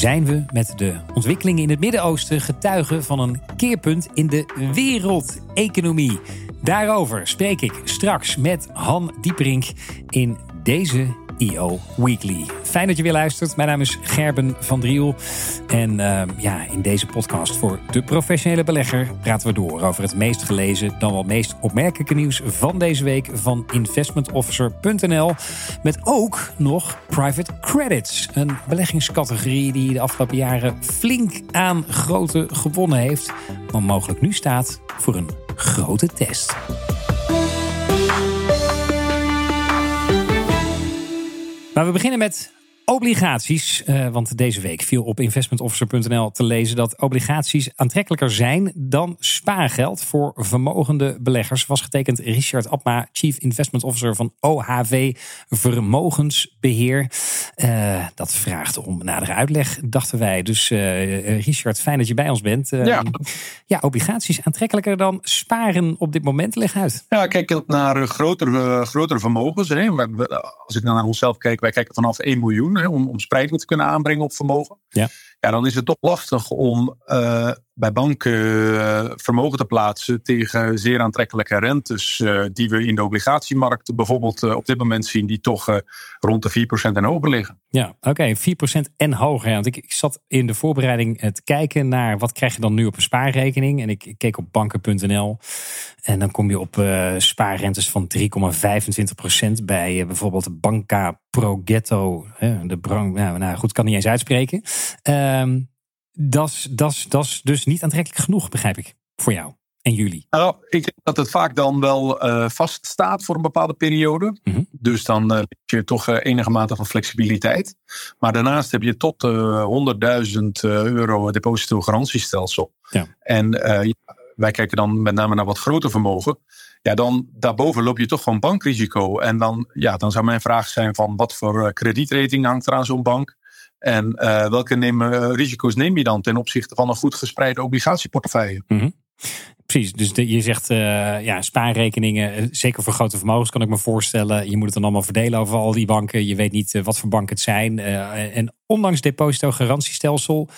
zijn we met de ontwikkelingen in het Midden-Oosten getuigen van een keerpunt in de wereldeconomie. Daarover spreek ik straks met Han Dieperink in deze EO Weekly. Fijn dat je weer luistert. Mijn naam is Gerben van Driel. En uh, ja, in deze podcast voor de professionele belegger praten we door over het meest gelezen, dan wel meest opmerkelijke nieuws van deze week van investmentofficer.nl. Met ook nog private credits, een beleggingscategorie die de afgelopen jaren flink aan grootte gewonnen heeft, maar mogelijk nu staat voor een grote test. Maar we beginnen met obligaties. Uh, want deze week viel op investmentofficer.nl te lezen dat obligaties aantrekkelijker zijn dan spaargeld voor vermogende beleggers. Was getekend Richard Abma, Chief Investment Officer van OHV Vermogensbeheer. Uh, dat vraagt om nadere uitleg, dachten wij. Dus uh, Richard, fijn dat je bij ons bent. ja. ja, obligaties aantrekkelijker dan sparen op dit moment. Leg uit. Ja, kijk naar grotere, grotere vermogens. Hè. Als ik naar onszelf kijk, wij kijken vanaf 1 miljoen om, om spreiding te kunnen aanbrengen op vermogen. Ja. Ja, dan is het toch lastig om uh, bij banken uh, vermogen te plaatsen tegen zeer aantrekkelijke rentes uh, die we in de obligatiemarkt bijvoorbeeld op dit moment zien, die toch rond de 4% en hoger liggen. Ja, oké, okay, 4% en hoger. Want ik, ik zat in de voorbereiding te kijken naar wat krijg je dan nu op een spaarrekening. En ik, keek op banken.nl en dan kom je op spaarrentes van 3,25% bij bijvoorbeeld Banca Progetto. de brand, nou, nou goed, kan niet eens uitspreken. Um, dat is dus niet aantrekkelijk genoeg, begrijp ik, voor jou en jullie. Nou, ik denk dat het vaak dan wel uh, vaststaat voor een bepaalde periode. Mm -hmm. Dus dan uh, heb je toch uh, enige mate van flexibiliteit. Maar daarnaast heb je tot 100.000 euro depositogarantiestelsel. Ja. En wij kijken dan met name naar wat groter vermogen. Ja, dan daarboven loop je toch gewoon bankrisico. En dan, ja, dan zou mijn vraag zijn van wat voor kredietrating hangt er aan zo'n bank? En uh, welke neem, uh, risico's neem je dan ten opzichte van een goed gespreide obligatieportefeuille? Mm -hmm. Precies, dus de, je zegt uh, ja, spaarrekeningen, zeker voor grote vermogens kan ik me voorstellen. Je moet het dan allemaal verdelen over al die banken. Je weet niet wat voor banken het zijn. en ondanks depositogarantiestelsel,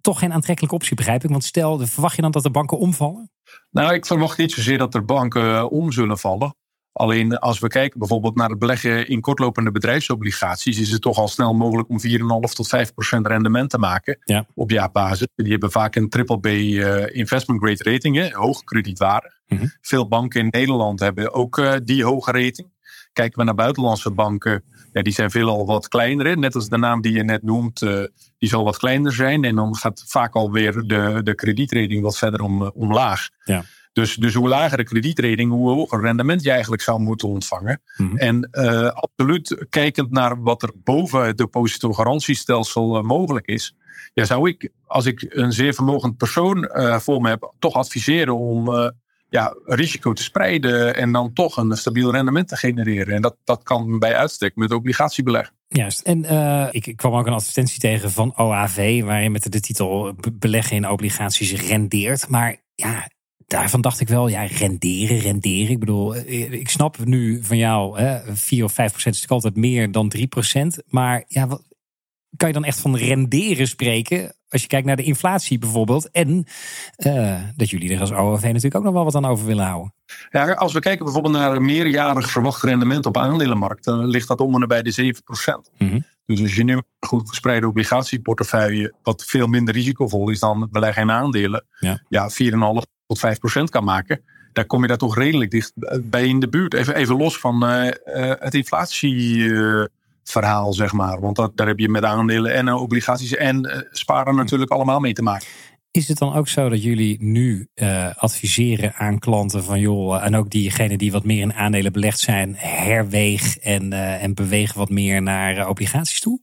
toch geen aantrekkelijke optie, begrijp ik. Want stel, verwacht je dan dat de banken omvallen? Nou, ik verwacht niet zozeer dat er banken om zullen vallen. Alleen als we kijken bijvoorbeeld naar het beleggen in kortlopende bedrijfsobligaties, is het toch al snel mogelijk om 4,5 tot 5 procent rendement te maken ja. op jaarbasis. Die hebben vaak een triple B uh, investment grade rating, hè, hoog kredietwaardig. Mm -hmm. Veel banken in Nederland hebben ook uh, die hoge rating. Kijken we naar buitenlandse banken, ja, die zijn veelal wat kleiner. Hè. Net als de naam die je net noemt, uh, die zal wat kleiner zijn. En dan gaat vaak alweer de, de kredietrating wat verder om, omlaag. Ja. Dus, dus hoe lager de kredietrating, hoe hoger rendement je eigenlijk zou moeten ontvangen. Mm -hmm. En uh, absoluut kijkend naar wat er boven het depositogarantiestelsel uh, mogelijk is. Ja, zou ik, als ik een zeer vermogend persoon uh, voor me heb, toch adviseren om ja, risico te spreiden en dan toch een stabiel rendement te genereren. En dat, dat kan bij uitstek met obligatiebeleg. Juist. En uh, ik, ik kwam ook een advertentie tegen van OAV, waarin met de titel beleggen in obligaties rendeert. Maar ja, daarvan dacht ik wel, ja, renderen, renderen. Ik bedoel, ik snap nu van jou, hè, 4 of 5 procent is natuurlijk altijd meer dan 3 procent. Maar ja, wat, kan je dan echt van renderen spreken? Als je kijkt naar de inflatie bijvoorbeeld. En uh, dat jullie er als OAV natuurlijk ook nog wel wat aan over willen houden. Ja, als we kijken bijvoorbeeld naar een meerjarig verwacht rendement op aandelenmarkt, dan ligt dat om en bij de 7 procent. Mm -hmm. Dus als je nu een goed gespreide obligatieportefeuille, wat veel minder risicovol is dan beleggen in aandelen, ja, ja 4,5 tot 5 procent kan maken, daar kom je daar toch redelijk dicht bij in de buurt. Even, even los van uh, uh, het inflatieverhaal, zeg maar. Want dat, daar heb je met aandelen en obligaties en sparen natuurlijk allemaal mee te maken. Is het dan ook zo dat jullie nu adviseren aan klanten van joh, en ook diegenen die wat meer in aandelen belegd zijn, herweeg en, en beweeg wat meer naar obligaties toe?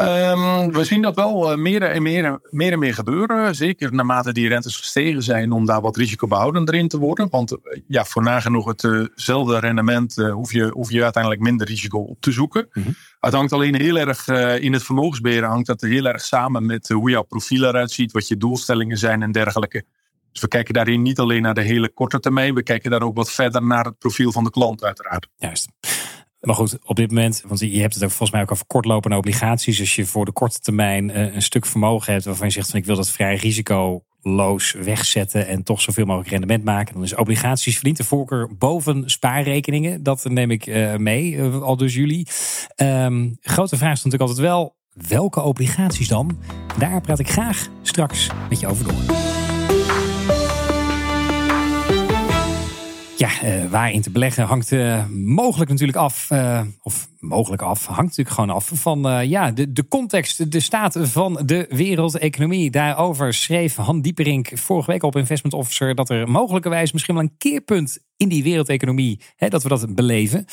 Um, we zien dat wel meer en meer, meer en meer gebeuren. Zeker naarmate die rentes gestegen zijn om daar wat risicobehoudender in te worden. Want ja, voor nagenoeg hetzelfde rendement hoef, je, hoef je uiteindelijk minder risico op te zoeken. Mm -hmm. Het hangt alleen heel erg uh, in het vermogensbeheer hangt dat heel erg samen met hoe jouw profiel eruit ziet, wat je doelstellingen zijn en dergelijke. Dus we kijken daarin niet alleen naar de hele korte termijn, we kijken daar ook wat verder naar het profiel van de klant uiteraard. Juist. Maar goed, op dit moment, want je hebt het ook volgens mij ook over kortlopende obligaties. Als je voor de korte termijn eh, een stuk vermogen hebt waarvan je zegt van ik wil dat vrij risicoloos wegzetten en toch zoveel mogelijk rendement maken. Dan is obligaties verdient de voorkeur boven spaarrekeningen. Dat neem ik uh, mee, uh, al dus jullie. Um, grote vraag is natuurlijk altijd wel, welke obligaties dan? Daar praat ik graag straks met je over door. Ja, uh, waarin te beleggen hangt uh, mogelijk natuurlijk af, uh, of mogelijk af, hangt natuurlijk gewoon af van ja, de, de context, de staat van de wereldeconomie. Daarover schreef Han Dieperink vorige week op Investment Officer dat er mogelijkerwijs misschien wel een keerpunt in die wereldeconomie, hè, dat we dat beleven.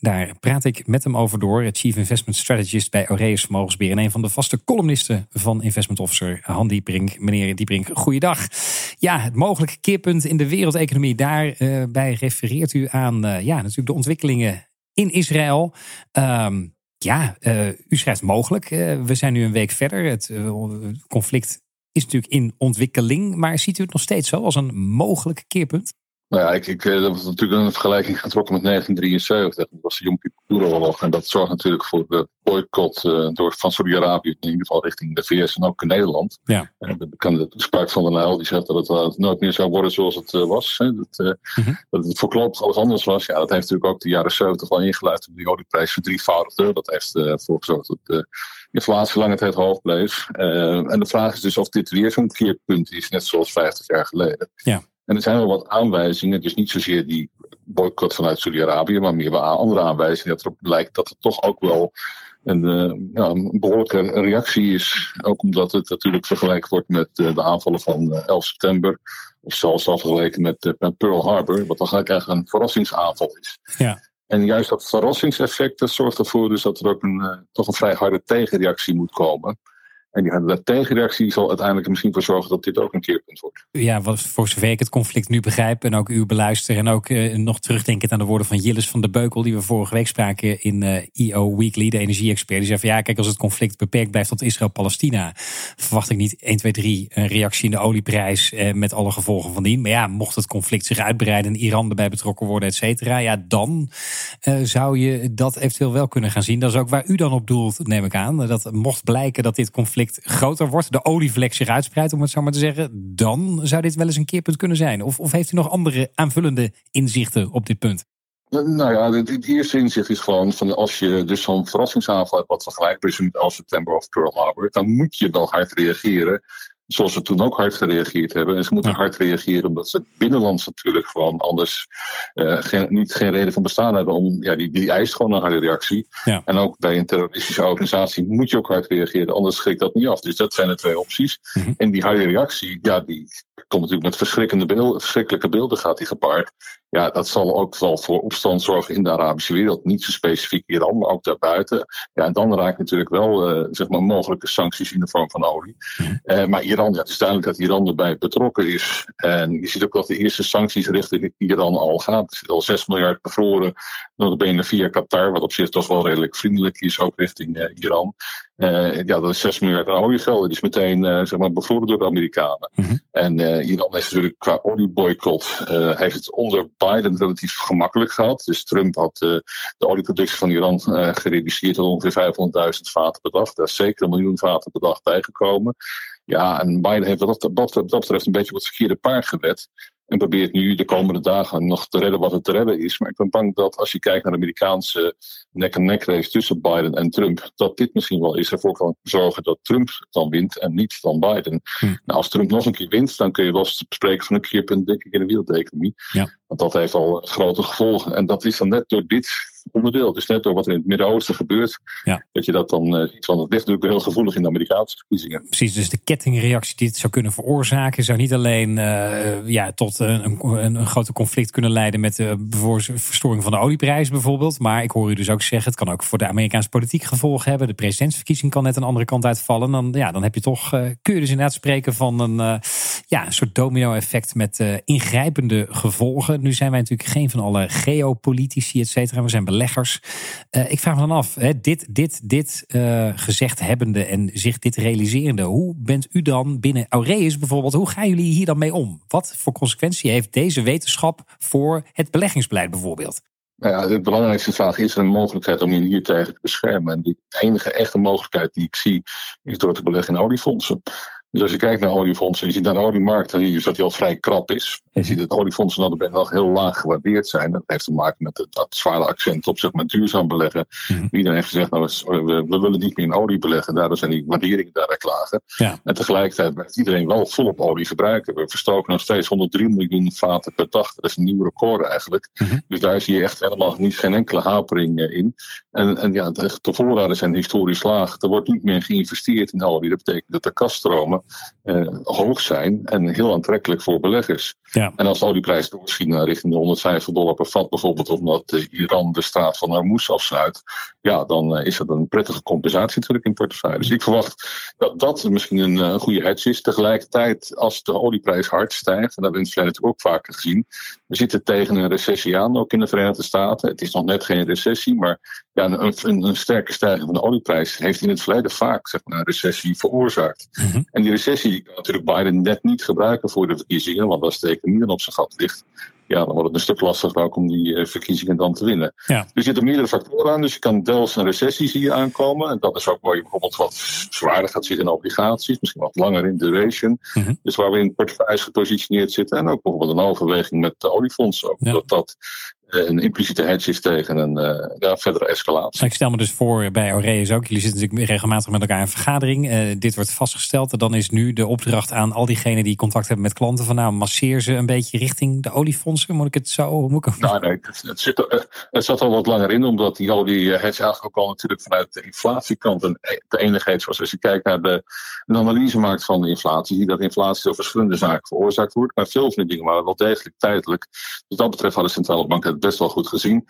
Daar praat ik met hem over door, Chief Investment Strategist bij Aureus Vermogensbeheer en een van de vaste columnisten van Investment Officer, Han Dieperink. Meneer Dieperink, goeiedag. Ja, het mogelijke keerpunt in de wereldeconomie, daarbij refereert u aan uh, ja, natuurlijk de ontwikkelingen in Israël. Um, ja, uh, u schrijft mogelijk. Uh, we zijn nu een week verder. Het conflict is natuurlijk in ontwikkeling. Maar ziet u het nog steeds zo als een mogelijk keerpunt? Nou ja, ik, ik, dat was natuurlijk een vergelijking getrokken met 1973. Dat was de Yom Kippur-oorlog. En dat zorgt natuurlijk voor de boycott uh, door, van Saudi-Arabië, in ieder geval richting de VS en ook in Nederland. Ja. En de bekende toespraak van de Nijl, die zegt dat het uh, nooit meer zou worden zoals het uh, was. Hè. Dat, mm -hmm. dat het voorlopig alles anders was. Ja, dat heeft natuurlijk ook de jaren 70 al ingeleid toen die olieprijs verdrievoudigde. Dat heeft ervoor gezorgd dat de inflatie lange tijd hoog bleef. en de vraag is dus of dit weer zo'n keerpunt is, net zoals 50 jaar geleden. Ja. En er zijn wel wat aanwijzingen, dus niet zozeer die boycott vanuit Saudi-Arabië, maar meer wel andere aanwijzingen dat er lijkt dat er toch ook wel een, uh, ja, een behoorlijke reactie is. Ook omdat het natuurlijk vergeleken wordt met uh, de aanvallen van uh, 11 september. Of zelfs al vergeleken met, met Pearl Harbor, wat dan eigenlijk een verrassingsaanval is. Ja. En juist dat verrassingseffect dat zorgt ervoor dus dat er ook een, toch een vrij harde tegenreactie moet komen. En die, de tegenreactie zal uiteindelijk misschien voor zorgen dat dit ook een keerpunt wordt. Ja, wat voor zover ik het conflict nu begrijp en ook u beluister en ook uh, nog terugdenkend aan de woorden van Jillis van de Beukel die we vorige week spraken in eh, EO Weekly, de energie-expert. Die zei van ja, kijk als het conflict beperkt blijft tot Israël-Palestina, verwacht ik niet 1, 2, 3 een reactie in de olieprijs uh, met alle gevolgen van dien. Maar ja, mocht het conflict zich uitbreiden en Iran erbij betrokken worden, et cetera, ja, dan zou je dat eventueel wel kunnen gaan zien. Dat is ook waar u dan op doelt, neem ik aan. Dat mocht blijken dat dit conflict groter wordt, de olievlek zich uitspreidt, om het zo maar te zeggen, dan zou dit wel eens een keerpunt kunnen zijn. Of, of heeft u nog andere aanvullende inzichten op dit punt? Nou ja, het, eerste inzicht is gewoon van als je dus zo'n verrassingsaanval hebt wat vergelijkbaar is met 11 september of Pearl Harbor, dan moet je wel hard reageren. Zoals ze toen ook hard gereageerd hebben. En ze moeten hard reageren omdat ze binnenlands natuurlijk gewoon anders uh, geen, niet geen reden van bestaan hebben. Om, ja, die, die eist gewoon een harde reactie. Ja. En ook bij een terroristische organisatie moet je ook hard reageren, anders schrikt dat niet af. Dus dat zijn de twee opties. Mm-hmm. En die harde reactie, ja, die komt natuurlijk met verschrikkende beelden, verschrikkelijke beelden gaat die gepaard. Ja, dat zal ook wel voor opstand zorgen in de Arabische wereld. Niet zo specifiek Iran, maar ook daarbuiten. Ja, en dan raakt natuurlijk wel uh, zeg maar mogelijke sancties in de vorm van olie. Uh, maar Iran, ja, het is duidelijk dat Iran erbij betrokken is. En je ziet ook dat de eerste sancties richting Iran al gaan. Er zit al 6 miljard bevroren. Notabene via Qatar, wat op zich toch wel redelijk vriendelijk is, ook richting uh, Iran. Uh, ja, dat is 6 miljard aan oliegeld. Die is meteen uh, zeg maar bevroren door de Amerikanen. Mm -hmm. En Iran heeft natuurlijk qua olieboycott heeft het onder Biden relatief gemakkelijk gehad. Dus Trump had de olieproductie van Iran gereduceerd tot ongeveer 500.000 vaten per dag. Daar is zeker een miljoen vaten per dag bijgekomen. Ja, en Biden heeft wat dat, dat, dat betreft een beetje wat verkeerde paard gewet. En probeert nu de komende dagen nog te redden wat er te redden is. Maar ik ben bang dat als je kijkt naar de Amerikaanse nek-en-nek race tussen Biden en Trump, dat dit misschien wel is ervoor kan zorgen dat Trump dan wint en niet dan Biden. Hm. Nou, als Trump nog een keer wint, dan kun je wel spreken van een keerpunt, denk ik, in de wereldeconomie. Ja. Want dat heeft al grote gevolgen. En dat is dan net door dit onderdeel. Dus net door wat er in het Midden-Oosten gebeurt, ja. dat je dat dan uh, ziet. Want het ligt natuurlijk heel gevoelig in de Amerikaanse verkiezingen. Precies, dus de kettingreactie die het zou kunnen veroorzaken, zou niet alleen uh, ja, tot een, een, een grote conflict kunnen leiden met de verstoring van de olieprijs bijvoorbeeld. Maar ik hoor u dus ook zeggen, het kan ook voor de Amerikaanse politiek gevolgen hebben. De presidentsverkiezing kan net een andere kant uitvallen. Dan, ja, dan heb je toch, uh, kun je dus inderdaad spreken van een, ja, een soort domino-effect met ingrijpende gevolgen. Nu zijn wij natuurlijk geen van alle geopolitici, et cetera. We zijn Uh, ik vraag me dan af, hè, dit, dit, dit uh, gezegd hebbende en zich dit realiserende, hoe bent u dan binnen Aureus bijvoorbeeld, hoe gaan jullie hier dan mee om? Wat voor consequentie heeft deze wetenschap voor het beleggingsbeleid bijvoorbeeld? Nou ja, de belangrijkste vraag is er een mogelijkheid om je hier tegen te beschermen. En de enige echte mogelijkheid die ik zie, is door te beleggen in oliefondsen. Dus als je kijkt naar oliefondsen, je ziet naar de oliemarkt, dan zie je dat die al vrij krap is. Je ziet dat oliefondsen dan ben nog heel laag gewaardeerd zijn. Dat heeft te maken met het, dat zware accent op zeg maar duurzaam beleggen. Mm Iedereen heeft gezegd, nou, we, we, willen niet meer in olie beleggen. Daardoor zijn die waarderingen daar klagen. Ja. En tegelijkertijd blijft iedereen wel volop olie gebruiken. We verstoken nog steeds 103 miljoen vaten per dag. Dat is een nieuw record eigenlijk. Mhm. Dus daar zie je echt helemaal niet, geen enkele hapering eh, in. En, en ja, de, de voorraden zijn historisch laag. Er wordt niet meer geïnvesteerd in olie. Dat betekent dat de kaststromen hoog zijn en heel aantrekkelijk voor beleggers. Ja. En als de olieprijs doorschiet naar richting de 150 dollar per vat, bijvoorbeeld omdat uh, Iran de straat van Hormuz afsluit, ja, dan uh, is dat een prettige compensatie natuurlijk in portefeuille. Dus ik verwacht dat dat misschien een, een goede hedge is. Tegelijkertijd, als de olieprijs hard stijgt, en dat hebben we in het verleden natuurlijk ook vaker gezien, we zitten tegen een recessie aan, ook in de Verenigde Staten. Het is nog net geen recessie, maar ja, een, een, een sterke stijging van de olieprijs heeft in het verleden vaak zeg maar, een recessie veroorzaakt. Mhm. En die recessie kan natuurlijk Biden net niet gebruiken voor de verkiezingen, want als de dan op zijn gat ligt, ja, dan wordt het een stuk lastiger ook om die uh, verkiezingen dan te winnen. Ja. Er zitten meerdere factoren aan. Dus je kan deels een recessie hier aankomen. En dat is ook waar je bijvoorbeeld wat zwaarder gaat zitten in obligaties. Misschien wat langer in duration. Mm Dus waar we in portefeuilles gepositioneerd zitten. En ook bijvoorbeeld een overweging met de oliefondsen. Dat dat eh, een impliciete hedge is tegen een uh, ja, verdere escalatie. Ik stel me dus voor bij Aureus ook. Jullie zitten natuurlijk regelmatig met elkaar in vergadering. Uh, dit wordt vastgesteld. En dan is nu de opdracht aan al diegenen die contact hebben met klanten. Van nou, masseer ze een beetje richting de oliefondsen. Moet ik het zo? Moet ik nou, nee, het, het, zit, het zat al wat langer in. Omdat die olie hedge eigenlijk ook al natuurlijk vanuit de inflatiekant een, de enige hedge was. Als je kijkt naar de, de analyse maakt van de inflatie. Zie je dat inflatie door verschillende zaken veroorzaakt wordt. Maar veel van die dingen waren wel degelijk tijdelijk. Dus dat betreft hadden centrale banken best wel goed gezien.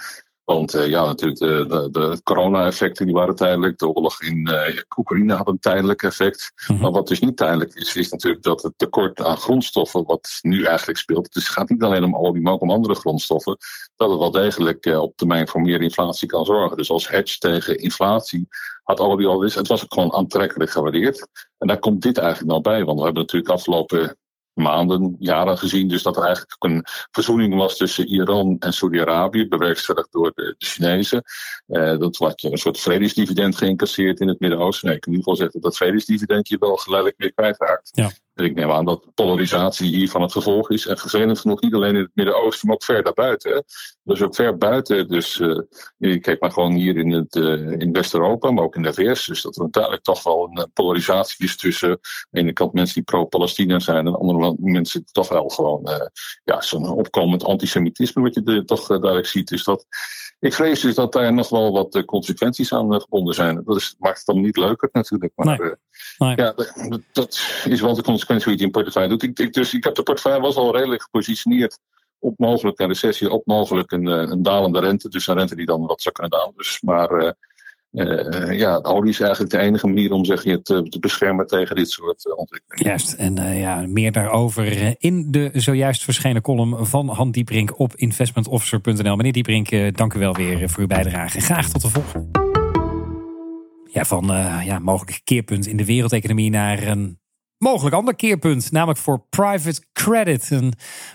Want uh, ja, natuurlijk, de, de, de corona-effecten die waren tijdelijk. De oorlog in uh, Oekraïne had een tijdelijk effect. Mm -hmm. Maar wat dus niet tijdelijk is, is natuurlijk dat het tekort aan grondstoffen, wat nu eigenlijk speelt. Dus het gaat niet alleen om olie, maar ook om andere grondstoffen. Dat het wel degelijk uh, op termijn voor meer inflatie kan zorgen. Dus als hedge tegen inflatie had olie al eens. Het was ook gewoon aantrekkelijk gewaardeerd. En daar komt dit eigenlijk nou bij. Want we hebben natuurlijk afgelopen maanden, jaren gezien. Dus dat er eigenlijk ook een verzoening was tussen Iran en Saudi-Arabië, bewerkstelligd door de, Chinezen. Uh, dat was een soort vredesdividend geïncasseerd in het Midden-Oosten. Nee, ik in ieder geval zeggen dat dat vredesdividend je wel geleidelijk weer kwijtraakt. Ja. Ik neem aan dat polarisatie hiervan het gevolg is. En vervelend genoeg niet alleen in het Midden-Oosten, maar ook ver daarbuiten. Dus ook ver buiten. Dus uh, kijk maar gewoon hier in, het, uh, in West-Europa, maar ook in de VS. Dus dat er uiteindelijk toch wel een polarisatie is tussen aan de ene kant mensen die pro-Palestina zijn. En aan de andere kant mensen toch wel gewoon uh, ja, zo'n opkomend antisemitisme wat je toch duidelijk ziet. Dus dat, ik vrees dus dat daar nog wel wat consequenties aan gebonden zijn. Dat is, maakt het dan niet leuker natuurlijk. Maar nee. Nee. ja, dat is wel de consequentie hoe je het in portefeuille doet. Ik, ik, dus ik heb de portefeuille was al redelijk gepositioneerd op mogelijk een recessie, op mogelijk een, eh, een dalende rente. Dus een rente die dan wat zou kunnen dalen. Dus, maar uh, uh, ja, olie is eigenlijk de enige manier om zeg je, te, te beschermen tegen dit soort ontwikkelingen. Juist, en ja, meer daarover in de zojuist verschenen column van Han Dieprink op investmentofficer.nl. Meneer Dieprink, dank u wel weer voor uw bijdrage. Graag tot de volgende. Ja, van ja, mogelijk keerpunt in de wereldeconomie naar een mogelijk ander keerpunt, namelijk voor private credit. Een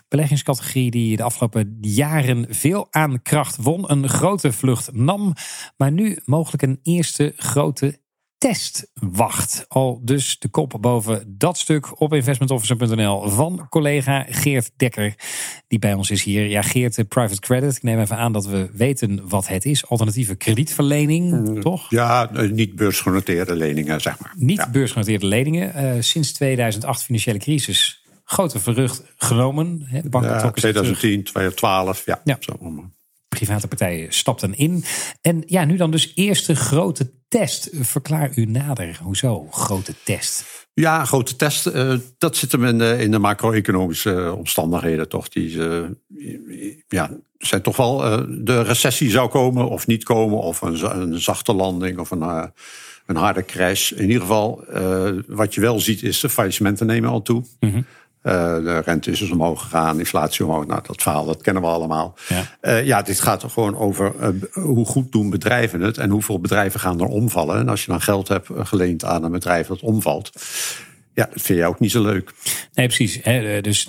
beleggingscategorie die de afgelopen jaren veel aan kracht won, een grote vlucht nam, maar nu mogelijk een eerste grote test wacht. Al dus de kop boven dat stuk op investmentofficer.nl van collega Geert Dekker, die bij ons is hier. Ja, Geert, eh, private credit. Ik neem even aan dat we weten wat het is. Alternatieve kredietverlening, mm, toch? Ja, eh, niet beursgenoteerde leningen, zeg maar. Niet beursgenoteerde leningen. Uh, sinds 2008 financiële crisis grote verrucht genomen. De banken ja, 2010, 2012, ja. ja. Zo private partijen stapten in. En ja, nu dan dus eerste grote test. Verklaar u nader. Hoezo grote test? Ja, grote test. Uh, dat zit hem in de, in de macro-economische omstandigheden toch. Die uh, ja, zijn toch wel de recessie zou komen of niet komen. Of een, een zachte landing of een, een harde crash. In ieder geval, wat je wel ziet is de faillissementen nemen al toe. Mm de rente is dus omhoog gegaan, inflatie omhoog. Nou, dat verhaal, dat kennen we allemaal. Ja, uh, ja dit gaat er gewoon over uh, hoe goed doen bedrijven het en hoeveel bedrijven gaan er omvallen. En als je dan geld hebt geleend aan een bedrijf dat omvalt, ja, dat vind jij ook niet zo leuk. Nee, precies. Hè, dus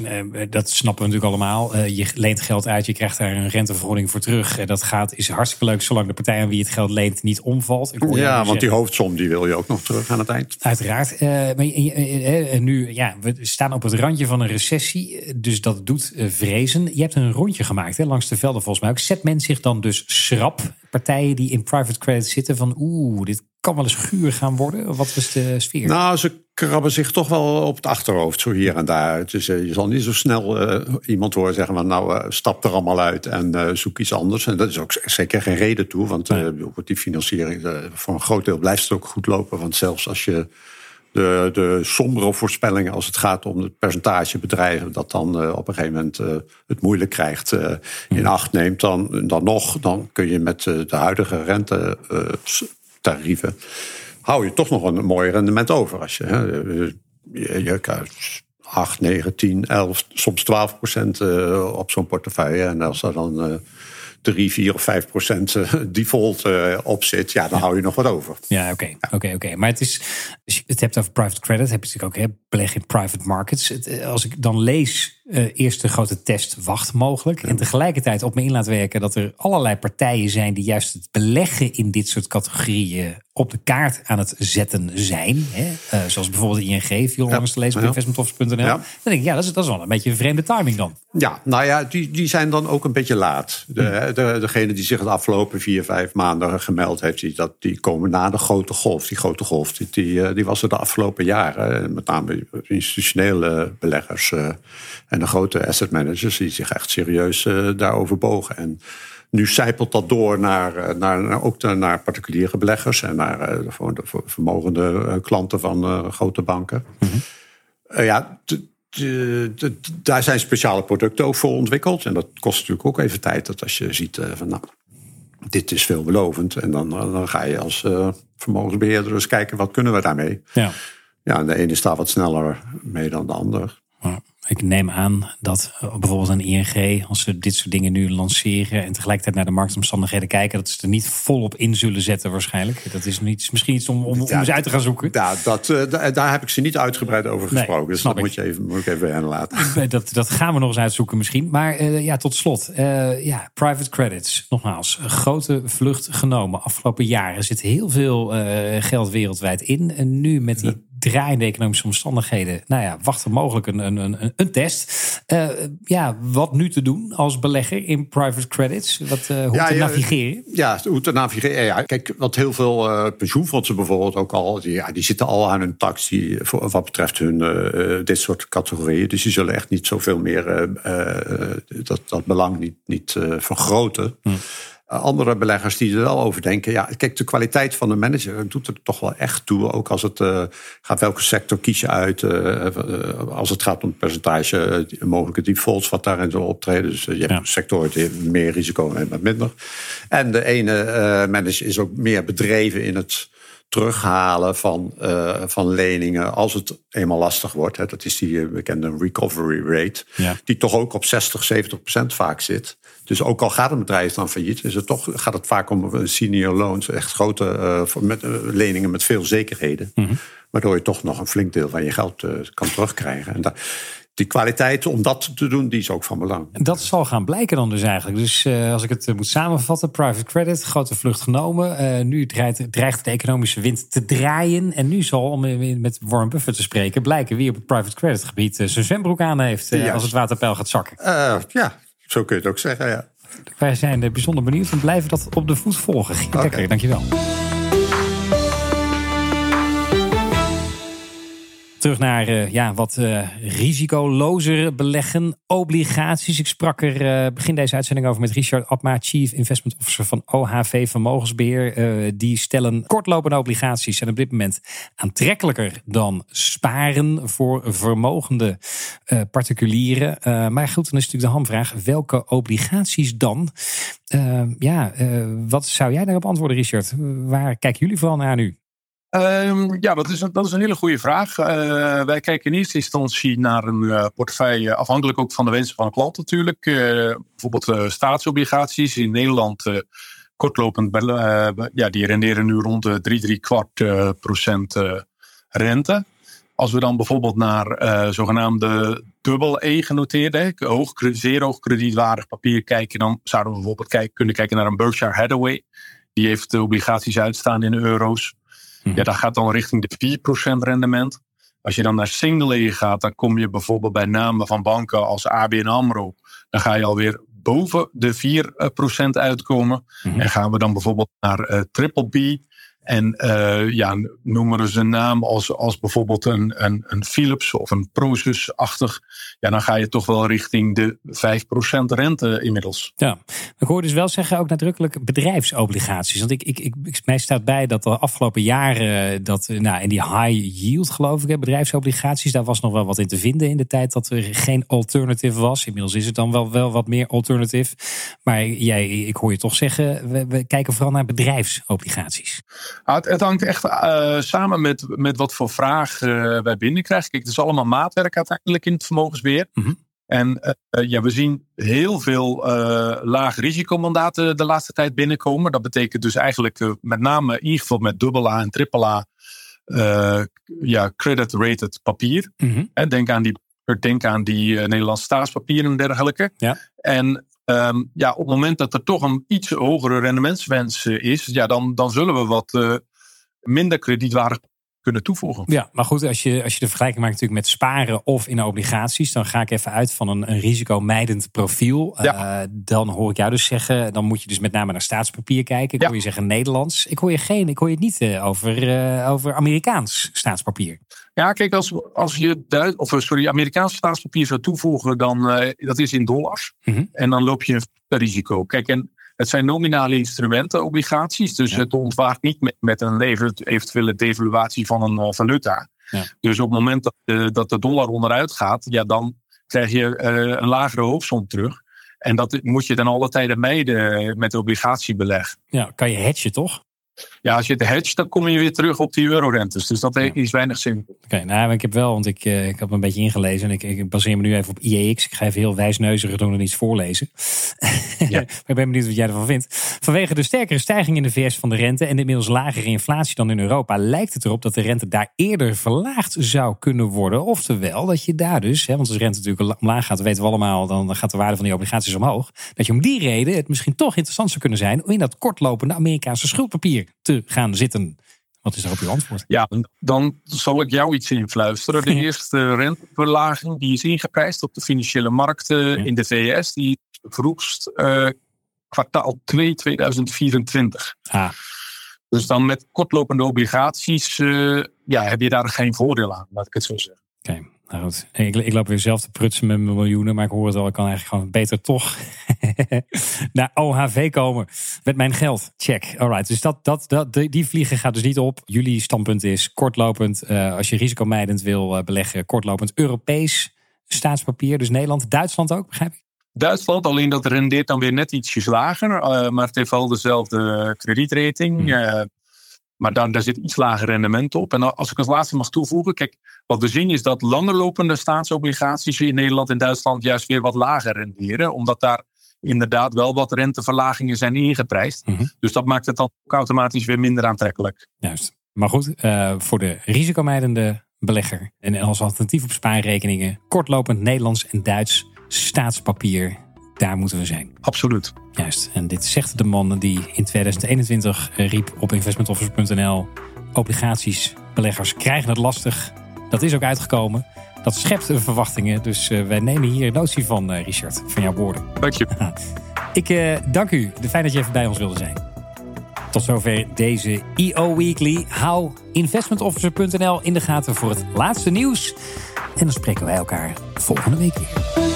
dat snappen we natuurlijk allemaal. je leent geld uit, je krijgt daar een rentevergoeding voor terug. Dat gaat, is hartstikke leuk zolang de partij aan wie het geld leent niet omvalt. Ja, want die hoofdsom die wil je ook nog terug aan het eind. Uiteraard. maar nu, ja, we staan op het randje van een recessie. Dus dat doet vrezen. Je hebt een rondje gemaakt hè, langs de velden volgens mij ook. Zet men zich dan dus schrap partijen die in private credit zitten van oeh, dit kan wel eens guur gaan worden? Wat is de sfeer? Nou, ze krabben zich toch wel op het achterhoofd, zo hier en daar. Dus uh, je zal niet zo snel uh, iemand horen zeggen van nou, uh, stap er allemaal uit en zoek iets anders. En dat is ook zeker geen reden toe, want die financiering, voor een groot deel blijft het ook goed lopen. Want zelfs als je de, de sombere voorspellingen als het gaat om het percentage bedrijven dat dan op een gegeven moment het moeilijk krijgt in acht neemt, dan, dan nog, dan kun je met de huidige rente tarieven, hou je toch nog een mooi rendement over. Als je, hè, je, je 8, 9, 10, 11, soms 12 procent uh, op zo'n portefeuille. En als er dan uh, 3, 4 of 5 procent eh, default op zit, ja, dan hou je nog wat over. Ja, oké. Okay, oké, okay, oké. Maar het is, als je het hebt over private credit, heb je natuurlijk ook hè, beleg in private markets. Het, als ik dan lees uh, eerste grote test wacht mogelijk. En tegelijkertijd op me in laat werken dat er allerlei partijen zijn die juist het beleggen in dit soort categorieën op de kaart aan het zetten zijn. Hè? Uh, zoals bijvoorbeeld ING, viel ja. langs te lezen op investmentoffice.nl. Ja. Dan denk ik, ja, dat is, dat is wel een beetje een vreemde timing dan. Ja, nou ja, die, die zijn dan ook een beetje laat. De, hm. de, degene die zich het afgelopen vier, vijf maanden gemeld heeft, die, dat, die komen na de grote golf. Die grote golf, die, die, die was er de afgelopen jaren. Met name institutionele beleggers uh, en de grote asset managers die zich echt serieus uh, daarover bogen. En nu zijpelt dat door naar, eh, naar, ook naar particuliere beleggers en naar uh, de, de vermogende klanten van grote banken. Mm -hmm. ja, daar zijn speciale producten ook voor ontwikkeld. En dat kost natuurlijk ook even tijd. Dat als je ziet van nou, dit is veelbelovend. En dan, dan ga je als vermogensbeheerder eens kijken wat kunnen we daarmee. Ja. Ja, en de ene staat wat sneller mee dan de ander. Ik neem aan dat eh, bijvoorbeeld een ING, als ze dit soort dingen nu lanceren en tegelijkertijd naar de marktomstandigheden kijken, dat ze er niet volop in zullen zetten waarschijnlijk. Dat is niet, misschien iets om, om, om eens uit te gaan zoeken. Ja, dat, uh, daar heb ik ze niet uitgebreid over gesproken. Nee, dus dat moet je even, moet ik even laten. Dat, dat gaan we nog eens uitzoeken misschien. Maar uh, ja, tot slot. Uh, ja, private credits. Nogmaals, grote vlucht genomen. Afgelopen jaren zit heel veel geld wereldwijd in. En nu met die draaiende economische omstandigheden. Nou ja, wacht er mogelijk een, een, een, een test. Uh, ja, wat nu te doen als belegger in private credits? Wat, uh, hoe ja, te navigeren? Ja, hoe te navigeren. Ja, kijk, wat heel veel uh, pensioenfondsen bijvoorbeeld ook al, die, ja, die zitten al aan hun tax die, voor, wat betreft hun dit soort categorieën. Dus die zullen echt niet zoveel meer dat, dat belang niet, niet vergroten. Hm andere beleggers die er wel over denken. Ja, kijk, de kwaliteit van de manager doet er toch wel echt toe. Ook als het uh, gaat, welke sector kies je uit? Uh, als het gaat om het percentage mogelijke defaults wat daarin zal optreden. Dus je hebt ja. sectoren die meer risico en wat minder. En de ene manager is ook meer bedreven in het terughalen van, uh, van leningen als het eenmaal lastig wordt. Hè. Dat is die bekende recovery rate, ja. die toch ook op 60, 70 procent vaak zit. Dus ook al gaat een bedrijf dan failliet, is het toch, gaat het vaak om senior loans, echt grote uh, met, uh, leningen met veel zekerheden. Mm -hmm. Waardoor je toch nog een flink deel van je geld uh, kan terugkrijgen. En die kwaliteit om dat te doen, die is ook van belang. Dat zal gaan blijken dan dus eigenlijk. Dus als ik het moet samenvatten, private credit, grote vlucht genomen. Nu dreigt, dreigt de economische wind te draaien. En nu zal, om met Warren Buffett te spreken, blijken wie op het private credit gebied zijn zwembroek aan heeft als het waterpeil gaat zakken. ja, zo kun je het ook zeggen, ja. Wij zijn bijzonder benieuwd en blijven dat op de voet volgen. Oké, okay. dankjewel. Terug naar uh, ja, wat uh, risicolozer beleggen. Obligaties. Ik sprak er uh, begin deze uitzending over met Richard Abma, Chief Investment Officer van OHV Vermogensbeheer. die stellen kortlopende obligaties zijn op dit moment aantrekkelijker dan sparen voor vermogende particulieren. maar goed, dan is natuurlijk de hamvraag: welke obligaties dan? ja, wat zou jij daarop antwoorden, Richard? Waar kijken jullie vooral naar nu? Um, ja, dat is, een, dat is een hele goede vraag. Uh, wij kijken in eerste instantie naar een uh, portefeuille, afhankelijk ook van de wensen van de klant natuurlijk. Uh, bijvoorbeeld staatsobligaties in Nederland, kortlopend, ja, die renderen nu rond de 3, 3 kwart procent rente. als we dan bijvoorbeeld naar zogenaamde dubbel E genoteerde, hoog, zeer hoog kredietwaardig papier kijken, dan zouden we bijvoorbeeld kunnen kijken naar een Berkshire Hathaway. Die heeft obligaties uitstaan in euro's. Mhm. Ja, dat gaat dan richting de 4% rendement. Als je dan naar single E gaat, dan kom je bijvoorbeeld bij namen van banken als ABN AMRO. Dan ga je alweer boven de 4% uitkomen. Mhm. En gaan we dan bijvoorbeeld naar uh, triple B, en uh, ja, noemen we een naam als, als bijvoorbeeld een, een, een Philips of een Prosus-achtig. Ja, dan ga je toch wel richting de 5% rente inmiddels. Ja, ik hoor dus wel zeggen ook nadrukkelijk bedrijfsobligaties. Want ik, ik, ik, mij staat bij dat de afgelopen jaren, dat, nou, in die high yield geloof ik, bedrijfsobligaties, daar was nog wel wat in te vinden in de tijd dat er geen alternative was. Inmiddels is het dan wel, wel wat meer alternative. Maar jij, ik hoor je toch zeggen, we, we kijken vooral naar bedrijfsobligaties. Ah, het, het, hangt echt uh, samen met, met wat voor vraag uh, wij binnenkrijgen. Kijk, het is allemaal maatwerk uiteindelijk in het vermogensbeheer. Mm -hmm. En uh, ja, we zien heel veel laag risicomandaten de laatste tijd binnenkomen. Dat betekent dus eigenlijk met name in ieder geval met dubbel A en triple A ja, credit-rated papier. Mm -hmm. denk aan die, denk aan die Nederlandse staatspapieren en dergelijke. Ja. En Um, ja, op het moment dat er toch een iets hogere rendementswens eh, is, ja, dan, dan zullen we wat uh, minder kredietwaardig kunnen toevoegen. Ja, maar goed, als je, als je de vergelijking maakt natuurlijk met sparen of in obligaties, dan ga ik even uit van een, een risicomijdend profiel. Ja. Uh, dan hoor ik jou dus zeggen, dan moet je dus met name naar staatspapier kijken. Ik ja. hoor je zeggen Nederlands. Ik hoor je geen, ik hoor je niet uh, over, uh, over Amerikaans staatspapier. Ja, kijk, als, als je Duits, of sorry, Amerikaans staatspapier zou toevoegen, dan dat is in dollars. Mm -hmm. En dan loop je een risico. Kijk, en het zijn nominale instrumenten, obligaties. Dus het ontwaakt niet met, een eventuele devaluatie van een uh, valuta. Ja. Dus op het moment dat de, dat de dollar onderuit gaat, ja, dan krijg je uh, een lagere hoofdsom terug. En dat moet je dan alle tijden mijden met obligatiebeleg. Ja, kan je hedgen toch? Ja, als je het hedge, dan kom je weer terug op die eurorentes. Dus dat is weinig zin. Oké, nou, ik heb wel, want ik, uh, ik heb me een beetje ingelezen. En ik, ik baseer me nu even op IEX. Ik ga even heel wijsneuzig doen en iets voorlezen. Ja. maar ik ben benieuwd wat jij ervan vindt. Vanwege de sterkere stijging in de VS van de rente en de inmiddels lagere inflatie dan in Europa, lijkt het erop dat de rente daar eerder verlaagd zou kunnen worden. Oftewel, dat je daar dus, hè, want als de rente natuurlijk omlaag gaat, weten we allemaal, dan gaat de waarde van die obligaties omhoog. Dat je om die reden het misschien toch interessant zou kunnen zijn om in dat kortlopende Amerikaanse schuldpapier te gaan zitten. Wat is daarop uw antwoord? Ja, dan zal ik jou iets influisteren. De eerste renteverlaging die is ingeprijsd op de financiële markten in de VS, die vroegst uh, kwartaal 2 2024. Ah. Dus dan met kortlopende obligaties uh, ja, heb je daar geen voordeel aan, laat ik het zo zeggen. Oké. Nou goed, ik, ik, loop weer zelf te prutsen met mijn miljoenen, maar ik hoor het al, ik kan eigenlijk gewoon beter toch naar OHV komen met mijn geld. Check. Alright, dus dat, dat, dat, die vliegen gaat dus niet op. Jullie standpunt is kortlopend, uh, als je risicomijdend wil uh, beleggen, kortlopend Europees staatspapier. Dus Nederland, Duitsland ook, begrijp ik? Duitsland, alleen dat rendeert dan weer net ietsjes lager, uh, maar het heeft wel dezelfde kredietrating. Hmm. Maar daar, daar zit iets lager rendement op. En als ik als laatste mag toevoegen, kijk, wat we zien is dat langerlopende staatsobligaties in Nederland en Duitsland juist weer wat lager renderen, omdat daar inderdaad wel wat renteverlagingen zijn ingeprijsd. Mm -hmm. Dus dat maakt het dan ook automatisch weer minder aantrekkelijk. Juist. Maar goed, uh, voor de risicomijdende belegger en als alternatief op spaarrekeningen, kortlopend Nederlands en Duits staatspapier daar moeten we zijn. Absoluut. Juist. En dit zegt de man die in 2021 riep op investmentoffice.nl: obligaties, beleggers krijgen het lastig. Dat is ook uitgekomen. Dat schept verwachtingen. Dus uh, wij nemen hier notie van, uh, Richard, van jouw woorden. Dank je. Ik uh, dank u. Fijn dat je even bij ons wilde zijn. Tot zover deze EO Weekly. Hou investmentofficer.nl in de gaten voor het laatste nieuws. En dan spreken wij elkaar volgende week weer.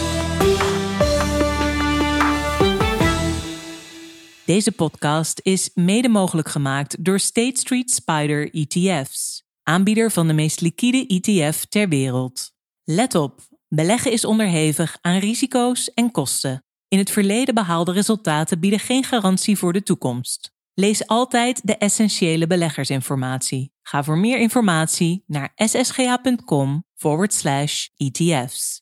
Deze podcast is mede mogelijk gemaakt door State Street Spider ETF's, aanbieder van de meest liquide ETF ter wereld. Let op, beleggen is onderhevig aan risico's en kosten. In het verleden behaalde resultaten bieden geen garantie voor de toekomst. Lees altijd de essentiële beleggersinformatie. Ga voor meer informatie naar ssga.com forward slash ETF's.